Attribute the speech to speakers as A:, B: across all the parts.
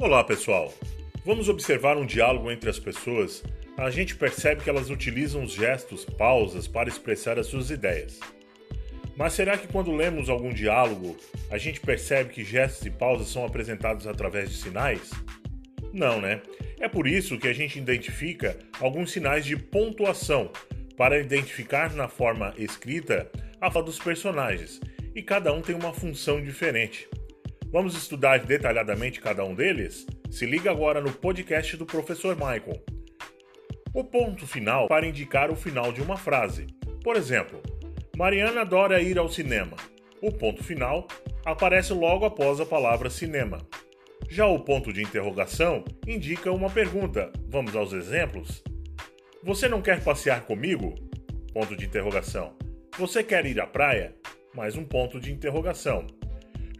A: Olá, pessoal. Vamos observar um diálogo entre as pessoas. A gente percebe que elas utilizam os gestos, pausas para expressar as suas ideias. Mas será que quando lemos algum diálogo, a gente percebe que gestos e pausas são apresentados através de sinais? Não, né? É por isso que a gente identifica alguns sinais de pontuação para identificar na forma escrita a fala dos personagens, e cada um tem uma função diferente. Vamos estudar detalhadamente cada um deles? Se liga agora no podcast do professor Michael. O ponto final para indicar o final de uma frase. Por exemplo, Mariana adora ir ao cinema. O ponto final aparece logo após a palavra cinema. Já o ponto de interrogação indica uma pergunta. Vamos aos exemplos? Você não quer passear comigo? Ponto de interrogação. Você quer ir à praia? Mais um ponto de interrogação.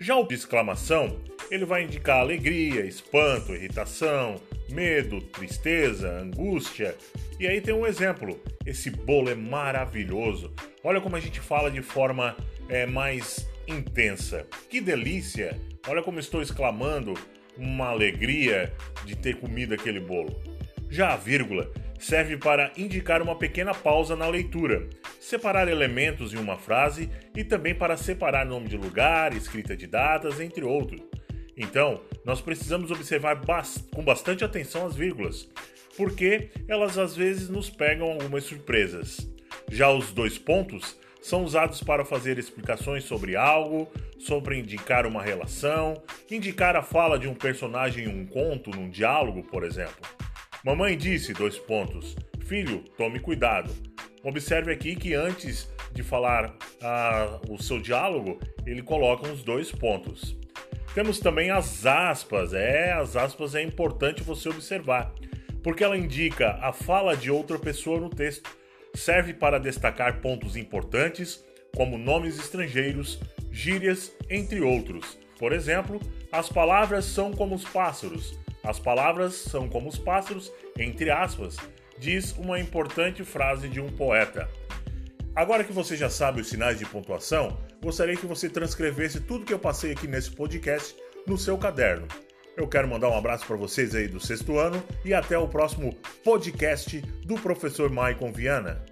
A: Já o de exclamação, ele vai indicar alegria, espanto, irritação, medo, tristeza, angústia. E aí tem um exemplo. Esse bolo é maravilhoso. Olha como a gente fala de forma é, mais intensa. Que delícia! Olha como estou exclamando uma alegria de ter comido aquele bolo. Já a vírgula serve para indicar uma pequena pausa na leitura, separar elementos em uma frase e também para separar nome de lugar, escrita de datas, entre outros. Então, nós precisamos observar com bastante atenção as vírgulas, porque elas às vezes nos pegam algumas surpresas. Já os dois pontos são usados para fazer explicações sobre algo, sobre indicar uma relação, indicar a fala de um personagem em um conto, num diálogo, por exemplo. Mamãe disse: dois pontos. Filho, tome cuidado. Observe aqui que antes de falar ah, o seu diálogo, ele coloca uns dois pontos. Temos também as aspas. É, as aspas é importante você observar, porque ela indica a fala de outra pessoa no texto. Serve para destacar pontos importantes, como nomes estrangeiros, gírias, entre outros. Por exemplo, as palavras são como os pássaros, as palavras são como os pássaros, entre aspas, diz uma importante frase de um poeta. Agora que você já sabe os sinais de pontuação, gostaria que você transcrevesse tudo que eu passei aqui nesse podcast no seu caderno. Eu quero mandar um abraço para vocês aí do sexto ano e até o próximo podcast do professor Maicon Viana.